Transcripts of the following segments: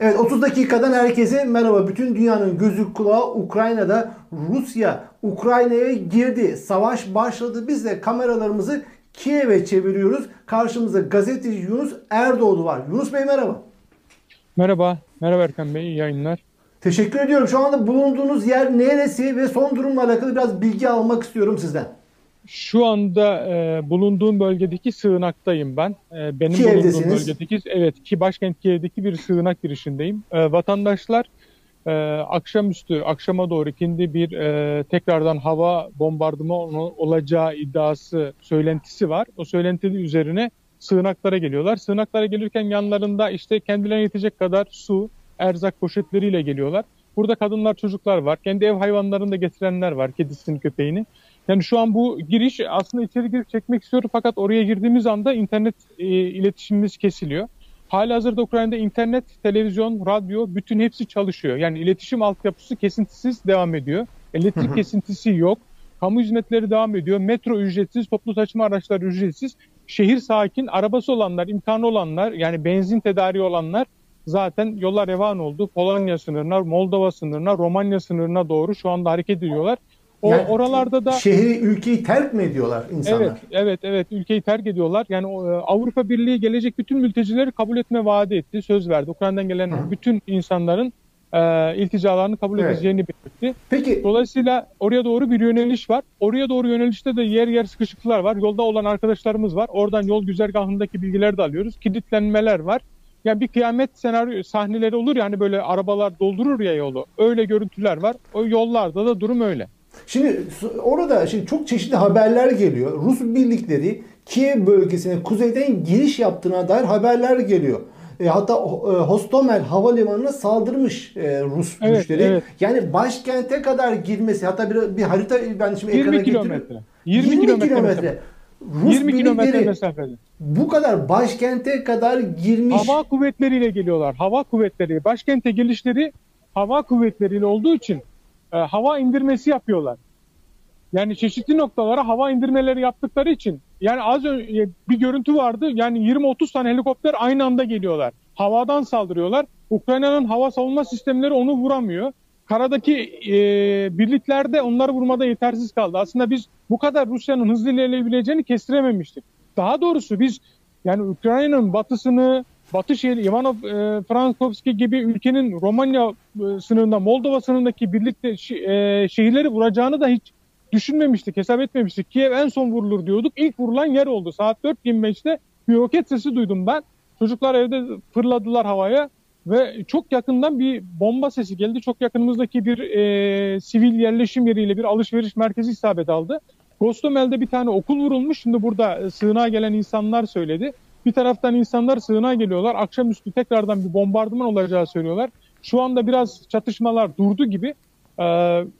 Evet 30 dakikadan herkese merhaba. Bütün dünyanın gözü kulağı Ukrayna'da. Rusya Ukrayna'ya girdi. Savaş başladı. Biz de kameralarımızı Kiev'e çeviriyoruz. Karşımızda gazeteci Yunus Erdoğdu var. Yunus Bey merhaba. Merhaba. Merhaba Erkan Bey. İyi yayınlar. Teşekkür ediyorum. Şu anda bulunduğunuz yer neresi ve son durumla alakalı biraz bilgi almak istiyorum sizden. Şu anda e, bulunduğum bölgedeki sığınaktayım ben. E, benim Kiev'desiniz. bulunduğum bölgedeki evet ki başkent Kiev'deki bir sığınak girişindeyim. E, vatandaşlar e, akşamüstü akşama doğru ikindi bir e, tekrardan hava bombardımanı olacağı iddiası söylentisi var. O söylenti üzerine sığınaklara geliyorlar. Sığınaklara gelirken yanlarında işte kendilerine yetecek kadar su, erzak poşetleriyle geliyorlar. Burada kadınlar, çocuklar var. Kendi ev hayvanlarını da getirenler var. Kedisini, köpeğini. Yani şu an bu giriş aslında içeri girip çekmek istiyorum fakat oraya girdiğimiz anda internet e, iletişimimiz kesiliyor. Hala hazırda Ukrayna'da internet, televizyon, radyo bütün hepsi çalışıyor. Yani iletişim altyapısı kesintisiz devam ediyor. Elektrik kesintisi yok. Kamu hizmetleri devam ediyor. Metro ücretsiz, toplu taşıma araçları ücretsiz. Şehir sakin, arabası olanlar, imkanı olanlar yani benzin tedariği olanlar zaten yollar revan oldu. Polonya sınırına, Moldova sınırına, Romanya sınırına doğru şu anda hareket ediyorlar. O Yani oralarda da Şehri, ülkeyi terk mi ediyorlar insanlar? evet, evet, evet ülkeyi terk ediyorlar. Yani e, Avrupa Birliği gelecek bütün mültecileri kabul etme vaadi etti, söz verdi. Ukrayna'dan gelen Hı. bütün insanların e, ilticalarını kabul Evet. edeceğini belirtti. Peki Dolayısıyla oraya doğru bir yöneliş var. Oraya doğru yönelişte de yer yer sıkışıklıklar var. Yolda olan arkadaşlarımız var. Oradan yol güzergahındaki bilgileri de alıyoruz. Kilitlenmeler var. Yani bir kıyamet senaryo sahneleri olur ya hani böyle arabalar doldurur ya yolu. Öyle görüntüler var. O yollarda da durum öyle. Şimdi orada şimdi çok çeşitli haberler geliyor. Rus birlikleri Kiev bölgesine kuzeyden giriş yaptığına dair haberler geliyor. E, hatta e, Hostomel havalimanına saldırmış e, Rus Evet, güçleri. evet. Yani başkente kadar girmesi hatta bir, bir harita ben şimdi 20 ekrana kilometre. 20, kilometre. mesafe. Rus 20 kilometre mesafede. bu kadar başkente kadar girmiş. Hava kuvvetleriyle geliyorlar. Hava kuvvetleri. Başkente gelişleri hava kuvvetleriyle olduğu için e, hava indirmesi yapıyorlar. Yani çeşitli noktalara hava indirmeleri yaptıkları için yani az önce bir görüntü vardı. Yani 20-30 tane helikopter aynı anda geliyorlar. Havadan saldırıyorlar. Ukrayna'nın hava savunma sistemleri onu vuramıyor. Karadaki e, birlikler de onları vurmada yetersiz kaldı. Aslında biz bu kadar Rusya'nın hızlı ilerleyebileceğini kestirememiştik. Daha doğrusu biz yani Ukrayna'nın batısını, batı şehri Ivanov, e, Frankowski gibi ülkenin Romanya e, sınırında, Moldova sınırındaki birlikte e, şehirleri vuracağını da hiç düşünmemiştik, hesap etmemiştik. Kiev en son vurulur diyorduk. İlk vurulan yer oldu. Saat 4.25'te bir roket sesi duydum ben. Çocuklar evde fırladılar havaya ve çok yakından bir bomba sesi geldi. Çok yakınımızdaki bir e, sivil yerleşim yeriyle bir alışveriş merkezi isabet aldı. Gostomel'de bir tane okul vurulmuş. Şimdi burada e, sığınağa gelen insanlar söyledi. Bir taraftan insanlar sığınağa geliyorlar. Akşamüstü tekrardan bir bombardıman olacağı söylüyorlar. Şu anda biraz çatışmalar durdu gibi. Ee,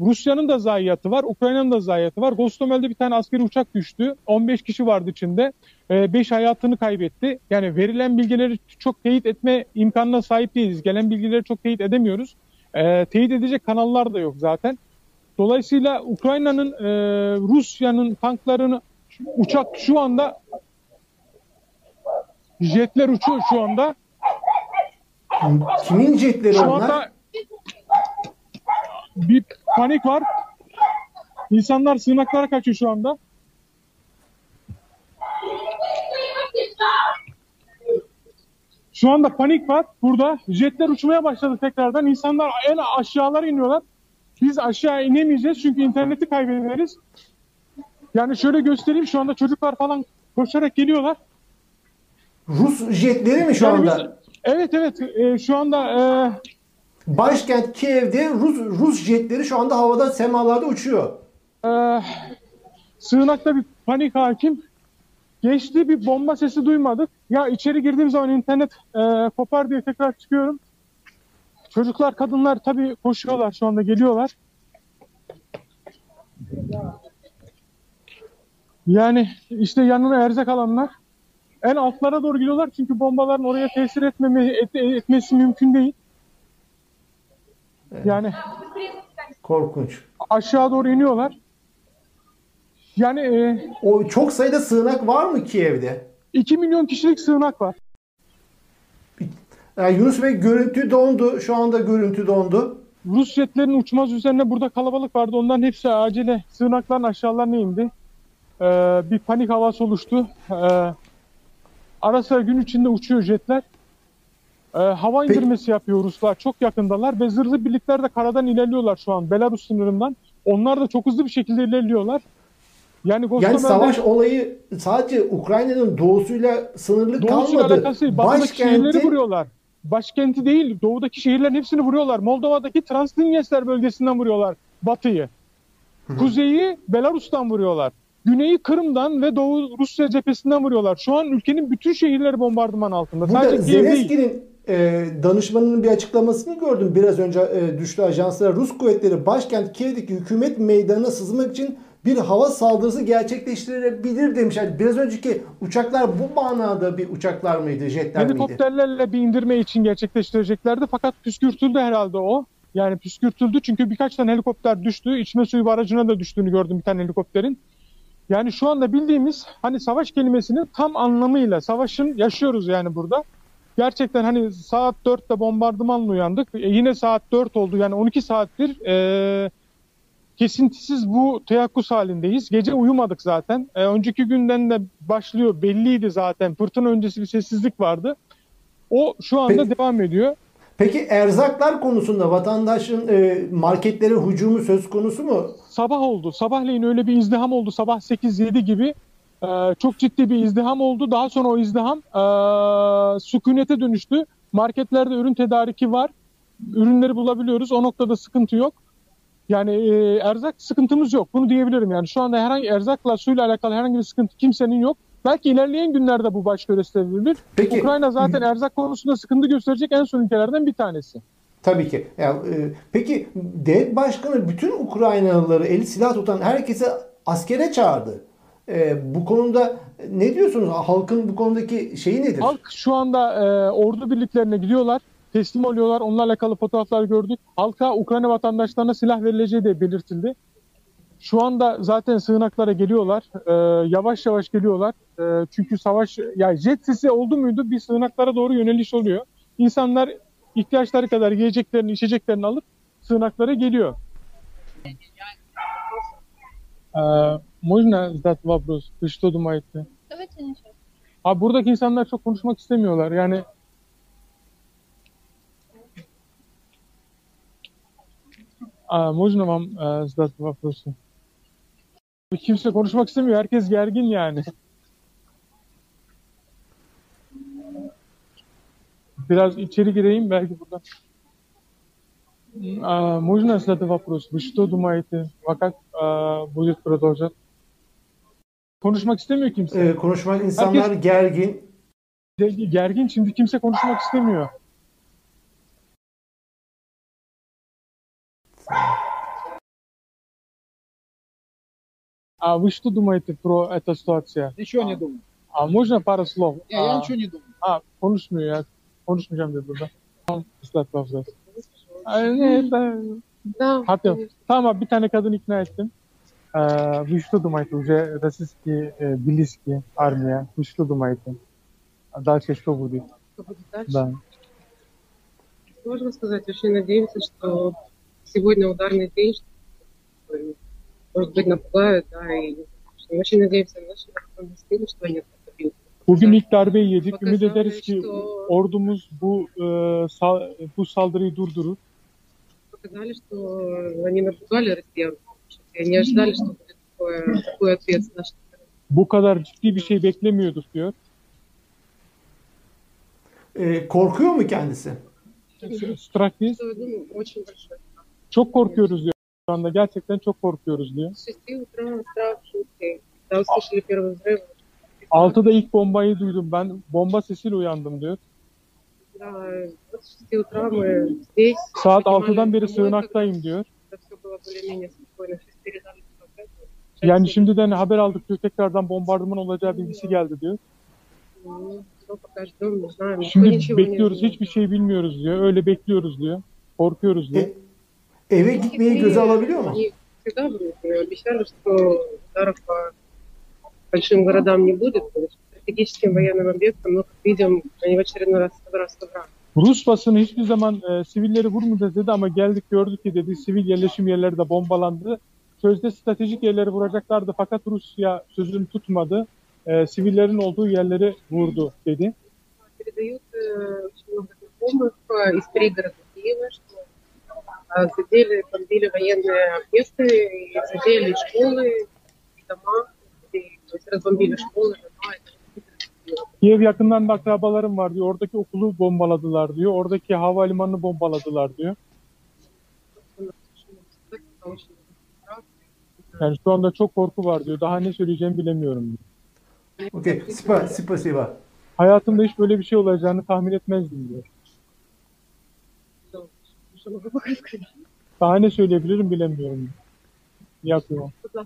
Rusya'nın da zayiatı var, Ukrayna'nın da zayiatı var. Gostomel'de bir tane askeri uçak düştü. 15 kişi vardı içinde. 5 hayatını kaybetti. Yani verilen bilgileri çok teyit etme imkanına sahip değiliz. Gelen bilgileri çok teyit edemiyoruz. Ee, teyit edecek kanallar da yok zaten. Dolayısıyla Ukrayna'nın, e, Rusya'nın tanklarını uçak şu anda jetler uçuyor şu anda. Kimin jetleri Şu onlar? anda bir panik var. İnsanlar sığınaklara kaçıyor şu anda. Şu anda panik var burada. Jetler uçmaya başladı tekrardan. İnsanlar en aşağılara iniyorlar. Biz aşağı inemeyeceğiz çünkü interneti kaybederiz. Yani şöyle göstereyim şu anda çocuklar falan koşarak geliyorlar. Rus jetleri mi şu Yani anda? biz- evet evet e, şu anda e, Başkent Kiev'de Rus Rus jetleri şu anda havada semalarda uçuyor. Ee, sığınakta bir panik hakim. Geçti bir bomba sesi duymadık. Ya içeri girdiğim zaman internet e, kopar diye tekrar çıkıyorum. Çocuklar, kadınlar tabii koşuyorlar şu anda geliyorlar. Yani işte yanına erzak alanlar en altlara doğru gidiyorlar çünkü bombaların oraya tesir etmeme, et- etmesi mümkün değil. Yani Korkunç. aşağı doğru iniyorlar. Yani e, O çok sayıda sığınak var mı Kiev'de? 2 milyon kişilik sığınak var. Yani Yunus Bey görüntü dondu. Şu anda görüntü dondu. Rus jetlerinin uçmaz üzerine burada kalabalık vardı. Onların hepsi acele sığınakların aşağılarına indi. Ee, bir panik havası oluştu. Ee, ara sıra gün içinde uçuyor jetler. Ee, hava Peki- indirmesi yapıyor Ruslar. Çok yakındalar ve zırhlı birlikler de karadan ilerliyorlar şu an Belarus sınırından. Onlar da çok hızlı bir şekilde ilerliyorlar. Yani Yani savaş olayı sadece Ukrayna'nın doğusuyla sınırlı doğusuyla kalmadı. alakası. Batıdaki şehirleri Başkenti vuruyorlar. Başkenti değil, doğudaki şehirlerin hepsini vuruyorlar. Moldova'daki Transdinyester bölgesinden vuruyorlar batıyı. Kuzeyi Belarus'tan vuruyorlar. Güneyi Kırım'dan ve Doğu Rusya cephesinden vuruyorlar. Şu an ülkenin bütün şehirleri bombardıman altında. Burada Sadece. Zelenski'nin e, danışmanının bir açıklamasını gördüm. Biraz önce e, düştü ajanslara. Rus kuvvetleri başkent Kiev'deki hükümet meydanına sızmak için bir hava saldırısı gerçekleştirebilir demiş. Yani biraz önceki uçaklar bu manada bir uçaklar mıydı, jetler miydi? Helikopterlerle bir indirme için gerçekleştireceklerdi fakat püskürtüldü herhalde o. Yani püskürtüldü çünkü birkaç tane helikopter düştü. İçme suyu barajına da düştüğünü gördüm bir tane helikopterin. Yani şu anda bildiğimiz hani savaş kelimesinin tam anlamıyla savaşın yaşıyoruz yani burada. Gerçekten hani saat 4'te bombardımanla uyandık. E, yine saat 4 oldu yani 12 saattir e, kesintisiz bu teyakkuz halindeyiz. Gece uyumadık zaten. E, önceki günden de başlıyor belliydi zaten. Fırtına öncesi bir sessizlik vardı. O şu anda Peki- devam ediyor. Peki erzaklar konusunda vatandaşın e, marketlere hücumu söz konusu mu? Sabah oldu. Sabahleyin öyle bir izdiham oldu. Sabah 8-7 gibi. Ee, çok ciddi bir izdiham oldu. Daha sonra o izdiham ee, sükunete dönüştü. Marketlerde ürün tedariki var. Ürünleri bulabiliyoruz. O noktada sıkıntı yok. Yani ee, erzak sıkıntımız yok. Bunu diyebilirim. Yani şu anda herhangi erzakla suyla alakalı herhangi bir sıkıntı kimsenin yok. Belki ilerleyen günlerde bu baş gösterilebilir. Peki Ukrayna zaten erzak konusunda sıkıntı gösterecek en son ülkelerden bir tanesi. Tabii ki. Yani, e, peki devlet başkanı bütün Ukraynalıları eli silah tutan herkese askere çağırdı. E, bu konuda ne diyorsunuz? Halkın bu konudaki şeyi nedir? Halk şu anda e, ordu birliklerine gidiyorlar. Teslim oluyorlar. Onlarla alakalı fotoğraflar gördük. Halka Ukrayna vatandaşlarına silah verileceği de belirtildi. Şu anda zaten sığınaklara geliyorlar. E, yavaş yavaş geliyorlar. E, çünkü savaş, ya jet sesi oldu muydu bir sığınaklara doğru yöneliş oluyor. İnsanlar ihtiyaçları kadar yiyeceklerini, içeceklerini alıp sığınaklara geliyor. E, Можно задать вопрос? Вы что думаете? Давайте не сейчас. Abi buradaki insanlar çok konuşmak istemiyorlar. Yani А, можно вам э, задать вопросы? Kimse konuşmak istemiyor. Herkes gergin yani. Biraz içeri gireyim belki buradan. А, можно задать вопрос? Вы что думаете? А как а, будет продолжать? Konuşmak istemiyor kimse. E, konuşmak insanlar gergin. Gergin şimdi kimse konuşmak istemiyor. А вы что думаете про эту ситуацию? Ничего не думаю. А можно пару слов? Не, я А, ничего не думаю. Ha konuşmuyor ya. Konuşmayacağım dedi burada. Tamam. ıslat lafzat. Ay, ne, Да, Hatta конечно. tamam abi, bir tane kadın ikna ettim. Ee, вы что думаете? Уже российские э, близкие армия. Вы что думаете? А дальше что будет? Что будет дальше? Да. Сложно сказать. Очень надеемся, что сегодня ударный день, что, может быть, напугают, да, и очень надеемся на наши вооруженные силы, что они это добьют. Bugün ilk darbeyi yedik. Показали, Ümit ederiz ki что- ordumuz bu e, sal- bu saldırıyı durdurur. Показали, что они напугали россиян, и не ожидали, что будет такое, такой ответ с нашей стороны. Bu kadar ciddi bir şey beklemiyorduk diyor. E, korkuyor mu kendisi? Strakis Что я думаю, очень большой. çok korkuyoruz diyor. şu anda. Gerçekten çok korkuyoruz diyor. 6'da ilk bombayı duydum ben. Bomba sesiyle uyandım diyor. Saat 6'dan beri sığınaktayım diyor. Yani şimdiden haber aldık diyor tekrardan bombardıman olacağı bilgisi geldi diyor. Şimdi bekliyoruz hiçbir şey bilmiyoruz diyor. Öyle bekliyoruz diyor. Korkuyoruz diyor E, eve gitmeyi göze alabiliyor mu? Они всегда говорят, э, обещали, что ударов по большим городам не будет, то есть стратегическим военным объектам, но, как видим, они в очередной раз собрались собрали. Rus basını hiçbir zaman e, sivilleri vurmayacağız dedi ama geldik gördük ki dedi sivil yerleşim yerleri de bombalandı. Sözde stratejik yerleri vuracaklardı fakat Rusya sözünü tutmadı. E, sivillerin olduğu yerleri vurdu dedi. Передают э, очень много знакомых э, из пригорода Киева, что э, задели, бомбили военные объекты, и задели школы, и дома, и, то есть разбомбили школы, дома. и Kiev yakından da akrabalarım var diyor. Oradaki okulu bombaladılar diyor. Oradaki havalimanını bombaladılar diyor. это очень страшно. Yani şu anda çok korku var diyor. Daha ne söyleyeceğimi bilemiyorum diyor. Okey. Spa, spasiba. Hayatımda hiç böyle bir şey olacağını tahmin etmezdim diyor. Что могу пока сказать? Daha ne söyleyebilirim bilemiyorum diyor. Дякую. Да.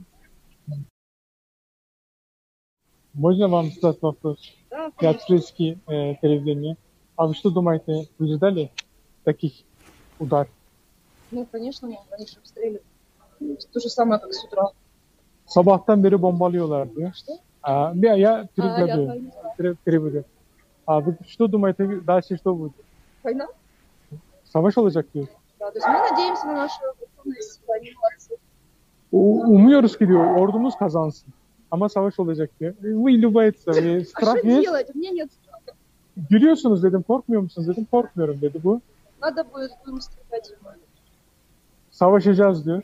Можно вам задать вопрос? Да, Я турецкий э, телевидение. А вы что думаете, вы ждали таких удар? Ну, конечно, мы раньше обстреливали. То же самое, как с утра. Sabahtan beri bombalıyorlar diyor. Что? А, я, я А, я перекладываю. война. Пере- переведу. А вы что думаете, дальше что будет? Война? Savaş olacak diyor. Да, то есть мы надеемся на нашу готовность, они молодцы. U- Umuyoruz ki diyor ordumuz kazansın. Ama savaş olacak diyor. Вы любается. Вы А страх что есть? делать? У меня нет страха. Gülüyorsunuz dedim. Korkmuyor musunuz dedim. Korkmuyorum dedi bu. Надо будет, будем стрелять. Savaşacağız diyor.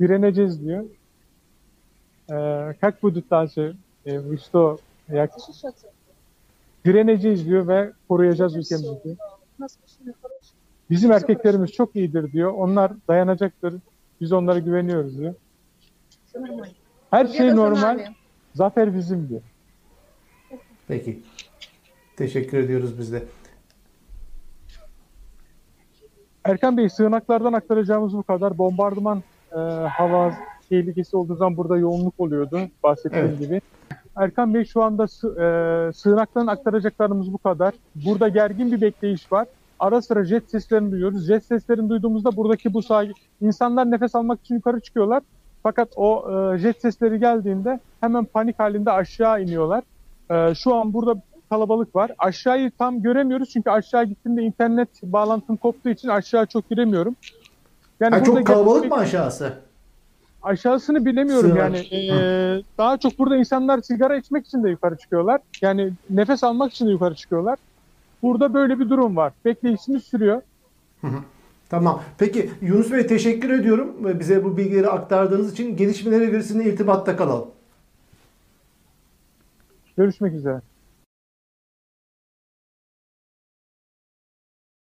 Direneceğiz diyor. Ee, как будут дальше? Ee, вы что? Ya, Защищаться. direneceğiz diyor ve koruyacağız Это всё, ülkemizi diyor. да. Bizim erkeklerimiz çok iyidir diyor. Onlar dayanacaktır. Biz onlara güveniyoruz diyor. Her şey normal. Zafer bizim diyor. Peki. Teşekkür ediyoruz biz de. Erkan Bey sığınaklardan aktaracağımız bu kadar. Bombardıman e, hava tehlikesi olduğu zaman burada yoğunluk oluyordu bahsettiğim evet. gibi. Erkan Bey şu anda sı- e, sığınaktan aktaracaklarımız bu kadar. Burada gergin bir bekleyiş var. Ara sıra jet seslerini duyuyoruz. Jet seslerini duyduğumuzda buradaki bu sahil insanlar nefes almak için yukarı çıkıyorlar. Fakat o e, jet sesleri geldiğinde hemen panik halinde aşağı iniyorlar. E, şu an burada kalabalık var. Aşağıyı tam göremiyoruz çünkü aşağı gittiğimde internet bağlantım koptuğu için aşağı çok giremiyorum. Yani Ha, çok kalabalık mı aşağısı? Aşağısını bilemiyorum Sığınak. yani. Ee, daha çok burada insanlar sigara içmek için de yukarı çıkıyorlar. Yani nefes almak için de yukarı çıkıyorlar. Burada böyle bir durum var. Bekleyişimiz sürüyor. Tamam. Peki Yunus Bey teşekkür ediyorum bize bu bilgileri aktardığınız için gelişmelere göre sizinle irtibatta kalalım. Görüşmek üzere.